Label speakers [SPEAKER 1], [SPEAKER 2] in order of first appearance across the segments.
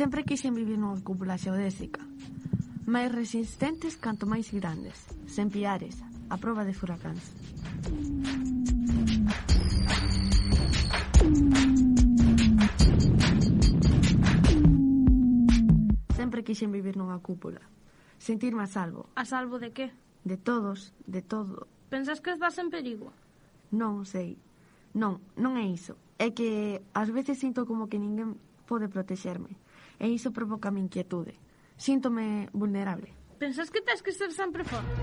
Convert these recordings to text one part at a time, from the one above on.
[SPEAKER 1] Sempre quixen vivir nunha cúpula xeodésica. Máis resistentes canto máis grandes, sen piares, a prova de furacáns. Sempre quixen vivir nunha cúpula. Sentirme a salvo.
[SPEAKER 2] A salvo de que?
[SPEAKER 1] De todos, de todo.
[SPEAKER 2] Pensas que estás en perigo?
[SPEAKER 1] Non sei. Non, non é iso. É que ás veces sinto como que ninguén pode protexerme e iso provoca mi inquietude. Síntome vulnerable.
[SPEAKER 2] Pensas que tens que ser sempre forte?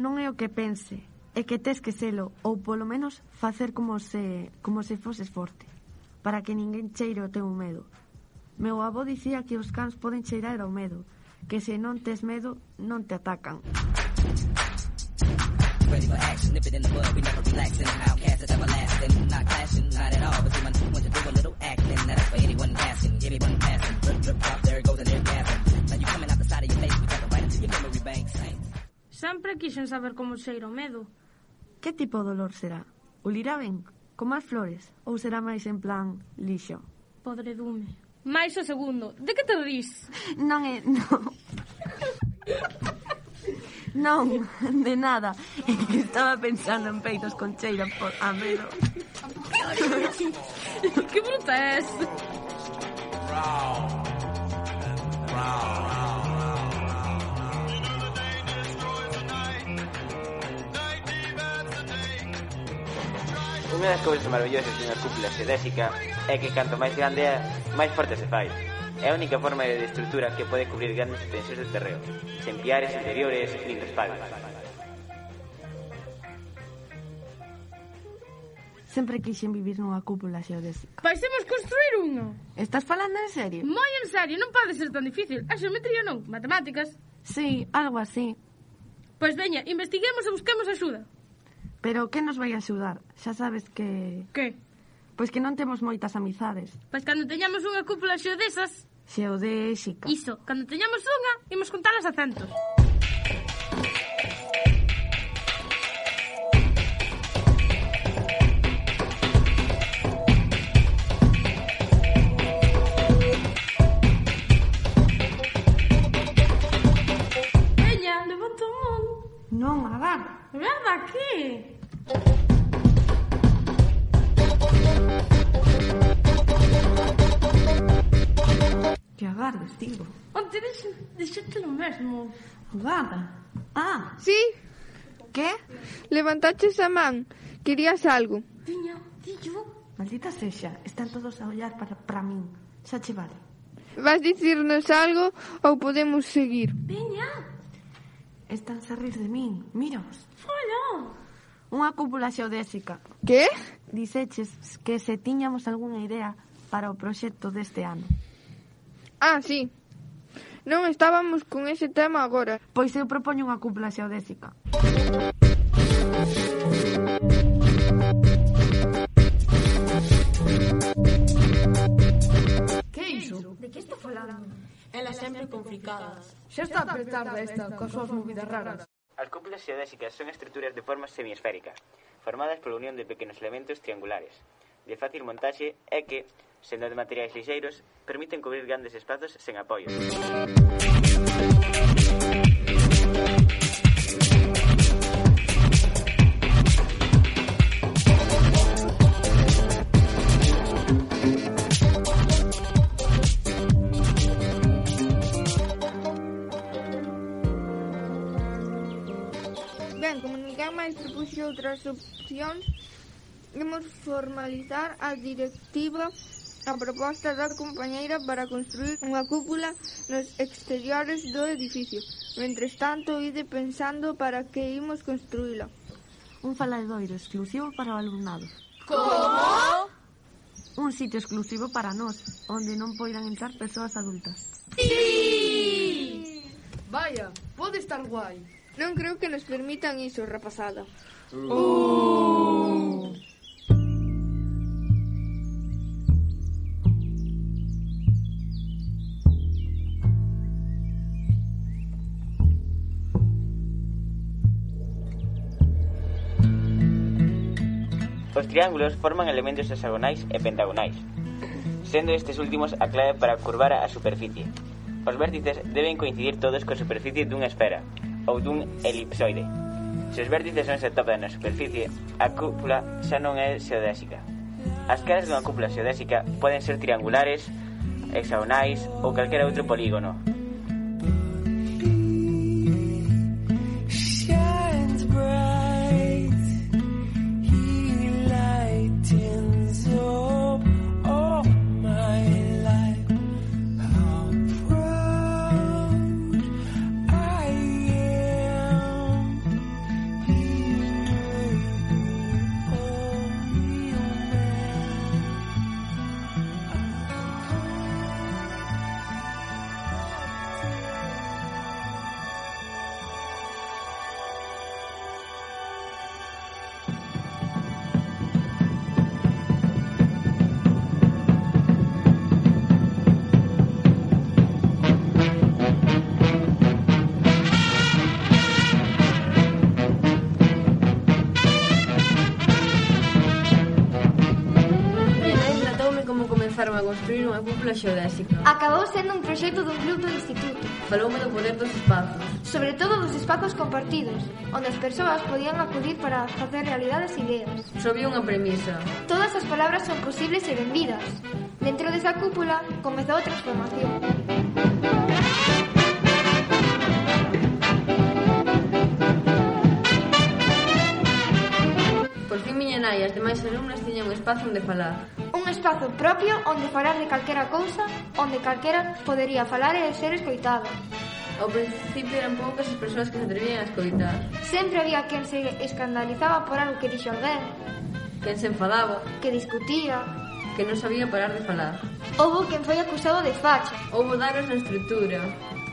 [SPEAKER 1] Non é o que pense, é que tes que selo, ou polo menos facer como se, como se foses forte, para que ninguén cheire o teu medo. Meu avó dicía que os cans poden cheirar o medo, que se non tes medo, non te atacan ready for action. Nip it in the bud, we never relaxing. Outcast is everlasting. Not clashing, not at all. But see, my new do a little acting. Not for anyone asking, anyone passing. Drip, drip, drop, there goes and air gassing. Now you coming out the side of your face, we got right into your memory bank.
[SPEAKER 2] Sempre quixen saber como cheira o medo.
[SPEAKER 1] Que tipo de olor será? Olirá ben? Como as flores? Ou será máis en plan lixo?
[SPEAKER 2] Podredume. Mais o segundo. De que te rís?
[SPEAKER 1] Non é... Non. Non, de nada. Estaba pensando en peitos con cheira por a medo.
[SPEAKER 2] que bruta és?
[SPEAKER 3] Unha das cousas maravillosas dunha cúpula xedésica é que canto máis grande é, máis forte se fai. É a única forma de estrutura que pode cubrir grandes extensións de terreo, sen piares interiores nin respaldos.
[SPEAKER 1] Sempre quixen vivir nunha cúpula xeodésica.
[SPEAKER 2] Paisemos construir unha.
[SPEAKER 1] Estás falando en serio?
[SPEAKER 2] Moi en serio, non pode ser tan difícil. A xeometría non, matemáticas.
[SPEAKER 1] Sí, algo así.
[SPEAKER 2] Pois veña, investiguemos e busquemos axuda.
[SPEAKER 1] Pero que nos vai axudar? Xa sabes que...
[SPEAKER 2] Que?
[SPEAKER 1] Pois que non temos moitas amizades.
[SPEAKER 2] Pois cando teñamos unha cúpula xeodesas,
[SPEAKER 1] xeodésica.
[SPEAKER 2] Iso, cando teñamos unha, imos contalas a centos. Veña, levanta o mon.
[SPEAKER 1] Non, a
[SPEAKER 2] dar. Nada,
[SPEAKER 1] que? Agarda, estivo.
[SPEAKER 2] Onte dixen, dixete mesmo.
[SPEAKER 1] Agarda. Ah.
[SPEAKER 4] Sí.
[SPEAKER 1] Que?
[SPEAKER 4] Levantaches a man. Querías algo.
[SPEAKER 2] Tiña, dillo.
[SPEAKER 1] Maldita sexa, están todos a ollar para, para min. Xa che vale.
[SPEAKER 4] Vas dicirnos algo ou podemos seguir?
[SPEAKER 2] Veña.
[SPEAKER 1] Están a rir de min. Míraos.
[SPEAKER 2] Fala.
[SPEAKER 1] Unha cúpula xeodésica.
[SPEAKER 4] Que?
[SPEAKER 1] Diseches que se tiñamos algunha idea para o proxecto deste ano.
[SPEAKER 4] Ah, si. Non estábamos con ese tema agora.
[SPEAKER 1] Pois eu propoño unha cúpula xeodésica.
[SPEAKER 5] Que iso?
[SPEAKER 2] De que está falando?
[SPEAKER 5] Elas sempre complicadas. Xa está apretada esta, coas súas movidas raras.
[SPEAKER 3] As cúpulas xeodésicas son estruturas de forma semiesféricas, formadas pola unión de pequenos elementos triangulares de fácil montaxe é que, sendo de materiais lixeiros, permiten cubrir grandes espazos sen apoios.
[SPEAKER 4] Ben, como ninguén máis propuxo outras opcións Imos formalizar a directiva a proposta da compañeira para construir unha cúpula nos exteriores do edificio. Mentres tanto, ide pensando para que imos construíla.
[SPEAKER 1] Un faladoiro exclusivo para o alumnado. Como? Un sitio exclusivo para nós, onde non poidan entrar persoas adultas. Sí!
[SPEAKER 5] Vaya, pode estar guai.
[SPEAKER 4] Non creo que nos permitan iso, rapazada. Uh. uh.
[SPEAKER 3] Os triángulos forman elementos hexagonais e pentagonais, sendo estes últimos a clave para curvar a superficie. Os vértices deben coincidir todos coa superficie dunha esfera ou dun elipsoide. Se os vértices non se topan na superficie, a cúpula xa non é xeodésica. As caras dunha cúpula xeodésica poden ser triangulares, hexagonais ou calquera outro polígono,
[SPEAKER 6] axudaron a
[SPEAKER 7] construir unha cúpula xeodésica.
[SPEAKER 4] Acabou sendo un proxecto dun club do instituto.
[SPEAKER 7] Faloume do poder dos espazos.
[SPEAKER 4] Sobre todo dos espazos compartidos, onde as persoas podían acudir para facer realidade as ideas.
[SPEAKER 7] Só vi unha premisa.
[SPEAKER 4] Todas as palabras son posibles e benvidas. Dentro desa cúpula comezou a transformación.
[SPEAKER 7] Por fin miña nai e as demais alumnas tiñan un espazo onde falar.
[SPEAKER 4] Un espazo propio onde falar de calquera cousa, onde calquera podería falar e ser escoitado.
[SPEAKER 7] Ao principio eran poucas as persoas que se atrevían a escoitar.
[SPEAKER 4] Sempre había quen se escandalizaba por algo que dixo alguén.
[SPEAKER 7] Quen se enfadaba.
[SPEAKER 4] Que discutía.
[SPEAKER 7] Que non sabía parar de falar.
[SPEAKER 4] Houbo quen foi acusado de facha.
[SPEAKER 7] Houbo danos na estrutura.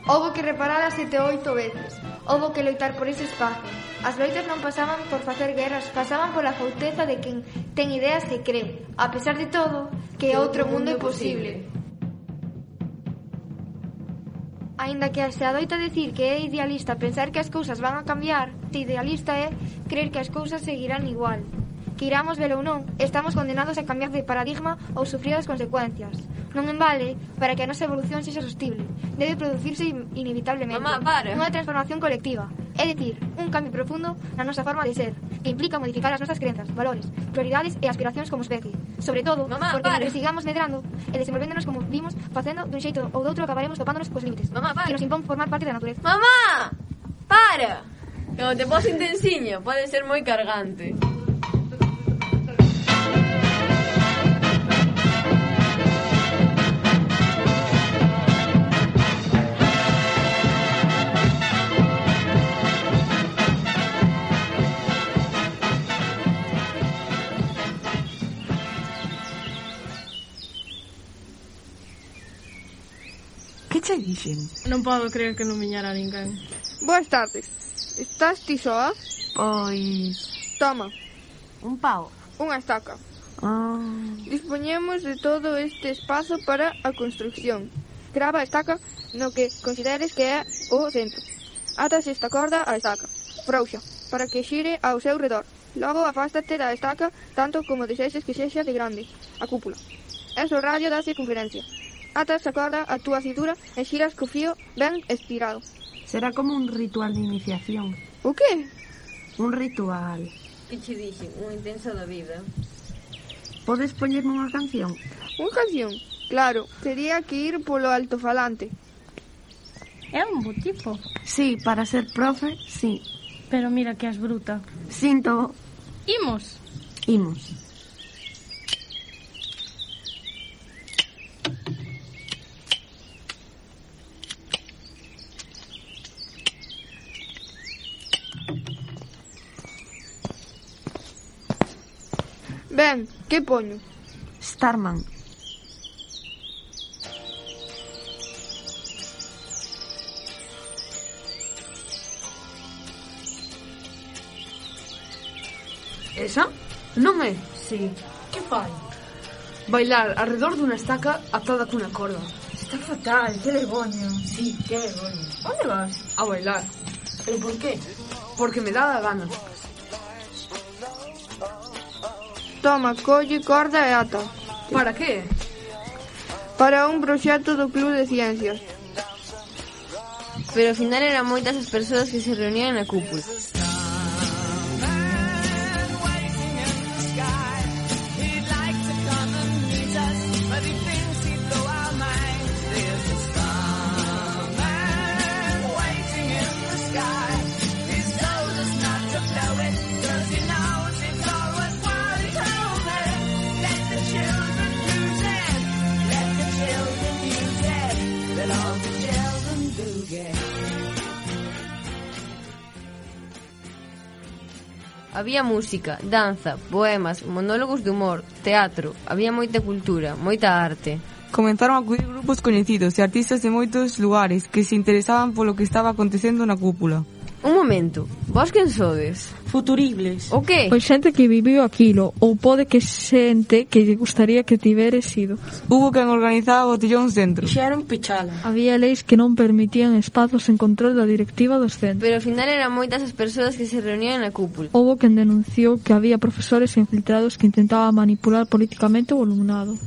[SPEAKER 4] Houbo que reparala sete ou oito veces. Houbo que loitar por ese espazo. As loitas non pasaban por facer guerras, pasaban pola fouteza de quen ten ideas e cree, a pesar de todo, que, é outro mundo é posible. Aínda que se adoita decir que é idealista pensar que as cousas van a cambiar, idealista é creer que as cousas seguirán igual. Que iramos velo ou non, estamos condenados a cambiar de paradigma ou sufrir as consecuencias. Non en vale para que a nosa evolución sexa sostible. Debe producirse inevitablemente.
[SPEAKER 7] Mamá, para.
[SPEAKER 4] Unha transformación colectiva É dicir, un cambio profundo na nosa forma de ser, que implica modificar as nosas crenzas, valores, prioridades e aspiracións como especie. Sobre todo,
[SPEAKER 7] Mamá,
[SPEAKER 4] porque pare. sigamos medrando e desenvolvéndonos como vimos, facendo dun xeito ou doutro acabaremos topándonos cos límites
[SPEAKER 7] Mamá,
[SPEAKER 4] que nos impón formar parte da natureza.
[SPEAKER 7] Mamá, para! Cando te pos intensiño, pode ser moi cargante.
[SPEAKER 5] xente.
[SPEAKER 2] Non podo creer que non viñara ninguén.
[SPEAKER 4] Boas tardes. Estás ti soa?
[SPEAKER 1] Pois...
[SPEAKER 4] Toma.
[SPEAKER 1] Un pau.
[SPEAKER 4] Unha estaca.
[SPEAKER 1] Ah.
[SPEAKER 4] Dispoñemos de todo este espazo para a construcción. Grava a estaca no que consideres que é o centro. Atas esta corda á estaca. Frouxa, para que xire ao seu redor. Logo afástate da estaca tanto como desexes que sexa de grande, a cúpula. É o radio da circunferencia. Atas a corda a túa cintura e xiras co fío ben estirado.
[SPEAKER 1] Será como un ritual de iniciación.
[SPEAKER 4] O qué?
[SPEAKER 1] Un ritual.
[SPEAKER 7] Que che dixen? Un intenso da vida.
[SPEAKER 1] Podes poñerme unha canción?
[SPEAKER 4] Unha canción? Claro, tería que ir polo altofalante.
[SPEAKER 2] É un bo tipo.
[SPEAKER 1] Sí, para ser profe, sí.
[SPEAKER 2] Pero mira que as bruta.
[SPEAKER 1] Sinto.
[SPEAKER 2] Imos.
[SPEAKER 1] Imos.
[SPEAKER 4] Ben, que poño?
[SPEAKER 1] Starman.
[SPEAKER 5] Esa? Non é?
[SPEAKER 7] Sí.
[SPEAKER 5] Que fai? Bailar alrededor dunha estaca atada cunha corda.
[SPEAKER 8] Está fatal, que demonio.
[SPEAKER 7] Sí, que demonio.
[SPEAKER 8] Onde vas?
[SPEAKER 5] A bailar.
[SPEAKER 7] Pero por qué?
[SPEAKER 5] Porque me dá a gana.
[SPEAKER 4] Toma, colle, corda e ata.
[SPEAKER 5] Para que?
[SPEAKER 4] Para un proxecto do Club de Ciencias.
[SPEAKER 7] Pero ao final eran moitas as persoas que se reunían na cúpula. Había música, danza, poemas, monólogos de humor, teatro, había moita cultura, moita arte.
[SPEAKER 9] Comenzaron a acudir grupos coñecidos e artistas de moitos lugares que se interesaban polo que estaba acontecendo na cúpula.
[SPEAKER 7] Un momento, vos quen sodes?
[SPEAKER 10] Futuribles.
[SPEAKER 7] O que?
[SPEAKER 11] Pois xente que viviu aquilo, ou pode que xente que lle gustaría que tivere sido.
[SPEAKER 9] Hubo quen organizaba botellóns dentro.
[SPEAKER 10] Xeron pichala.
[SPEAKER 11] Había leis que non permitían espazos en control da directiva dos centros.
[SPEAKER 7] Pero ao final eran moitas as persoas que se reunían na cúpula.
[SPEAKER 11] Houbo quen denunciou que había profesores infiltrados que intentaban manipular políticamente o alumnado.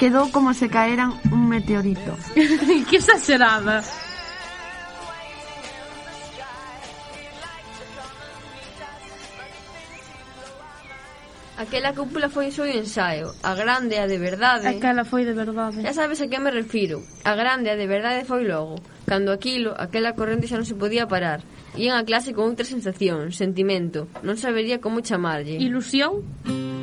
[SPEAKER 1] Quedou como se caeran un meteorito.
[SPEAKER 2] que exagerada.
[SPEAKER 7] Aquela cúpula foi só un ensaio. A grande, a de verdade...
[SPEAKER 2] Aquela foi de verdade.
[SPEAKER 7] Ya sabes a que me refiro. A grande, a de verdade foi logo. Cando aquilo, aquela corrente xa non se podía parar. Ían a clase con outra sensación, sentimento. Non sabería como chamarlle.
[SPEAKER 2] Ilusión? Ilusión?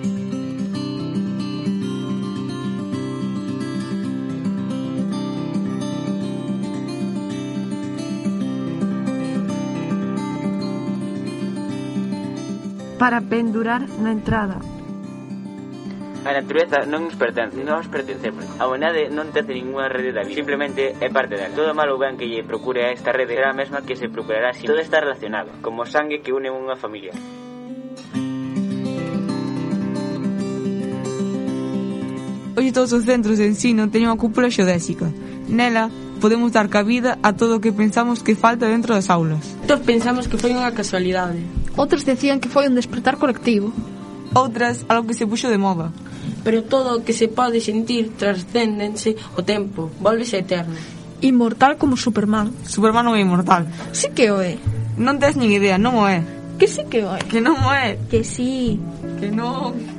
[SPEAKER 1] para pendurar na entrada.
[SPEAKER 3] A natureza non nos pertence, non nos pertencemos. A humanidade non tece ninguna rede da vida, simplemente é parte dela. Todo mal ou ben que lle procure a esta rede será a mesma que se procurará si todo está relacionado, como sangue que une unha familia.
[SPEAKER 9] Hoxe todos os centros de ensino teñen unha cúpula xeodésica. Nela podemos dar cabida a todo o que pensamos que falta dentro das aulas.
[SPEAKER 10] Todos pensamos que foi unha casualidade,
[SPEAKER 11] Outros decían que foi un despertar colectivo.
[SPEAKER 9] Outras, algo que se puxo de moda.
[SPEAKER 10] Pero todo o que se pode sentir trascéndense o tempo, volvese eterno.
[SPEAKER 11] Inmortal como Superman.
[SPEAKER 9] Superman non é inmortal.
[SPEAKER 11] Si sí que o é.
[SPEAKER 9] Non tes nin idea, non o é.
[SPEAKER 11] Que si sí que o é.
[SPEAKER 9] Que non o é.
[SPEAKER 11] Que si. Sí.
[SPEAKER 9] Que non.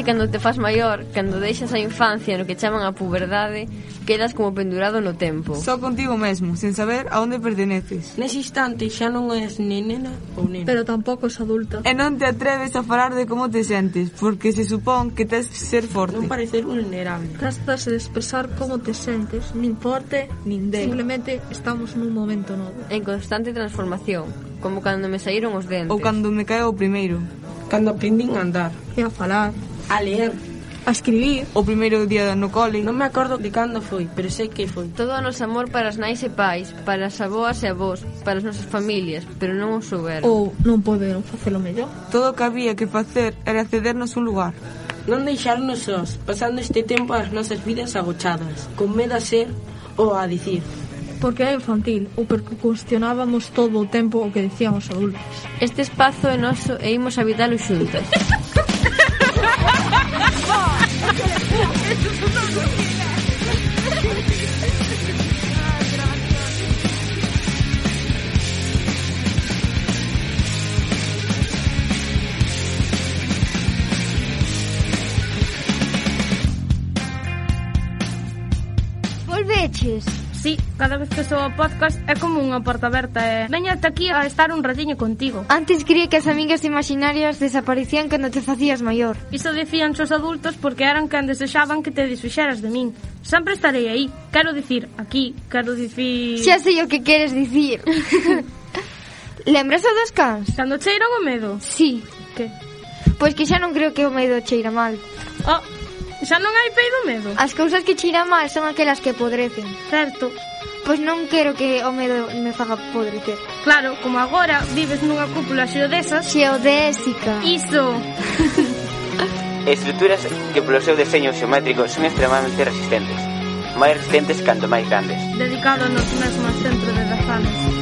[SPEAKER 7] que cando te fas maior, cando deixas a infancia no que chaman a puberdade, quedas como pendurado no tempo.
[SPEAKER 9] Só contigo mesmo, sen saber a onde perteneces.
[SPEAKER 10] Nese instante xa non és ni nena ou nena.
[SPEAKER 11] Pero tampouco és adulta.
[SPEAKER 9] E non te atreves a falar de como te sentes, porque se supón que tes ser forte.
[SPEAKER 10] Non parecer vulnerable.
[SPEAKER 11] Tratas de expresar como te sentes, nin forte, nin débil. Simplemente estamos nun momento novo.
[SPEAKER 7] En constante transformación, como cando me saíron os dentes.
[SPEAKER 9] Ou cando me cae o primeiro.
[SPEAKER 10] Cando aprendín a andar.
[SPEAKER 11] E a falar
[SPEAKER 10] a ler
[SPEAKER 11] a escribir
[SPEAKER 9] o primeiro día no cole.
[SPEAKER 10] Non me acordo de cando foi, pero sei que foi.
[SPEAKER 7] Todo o noso amor para as nais e pais, para as aboas e avós, para as nosas familias, pero non o souberon.
[SPEAKER 11] Ou non poderon facelo mellor.
[SPEAKER 9] Todo o que había que facer era cedernos un lugar.
[SPEAKER 10] Non deixarnos sós, pasando este tempo as nosas vidas agochadas, con medo a ser ou a dicir
[SPEAKER 11] porque era infantil ou porque cuestionábamos todo o tempo o que decían os adultos.
[SPEAKER 7] Este espazo é noso e imos habitalo xuntas.
[SPEAKER 12] viaxes.
[SPEAKER 2] Sí, cada vez que sou o podcast é como unha porta aberta e eh? veño ata aquí a estar un ratiño contigo.
[SPEAKER 4] Antes creía que as amigas imaginarias desaparecían cando te facías maior.
[SPEAKER 2] Iso decían os adultos porque eran quen desexaban que te desfixeras de min. Sempre estarei aí. Quero dicir, aquí, quero dicir...
[SPEAKER 4] Xa sei o que queres dicir. Lembras o dos cans?
[SPEAKER 2] Cando cheiran o medo?
[SPEAKER 4] Sí.
[SPEAKER 2] Que?
[SPEAKER 4] Pois que xa non creo que o medo cheira mal.
[SPEAKER 2] Oh, Xa non hai peido medo.
[SPEAKER 4] As cousas que chiran mal son aquelas que podrecen.
[SPEAKER 2] Certo.
[SPEAKER 4] Pois non quero que o medo me faga podrecer.
[SPEAKER 2] Claro, como agora vives nunha cúpula xeodesa...
[SPEAKER 4] Xeodésica.
[SPEAKER 2] Iso.
[SPEAKER 3] Estruturas que polo seu deseño xeométrico son extremadamente resistentes. Máis resistentes canto máis grandes.
[SPEAKER 2] Dedicado nos noso mesmo centro de razanes.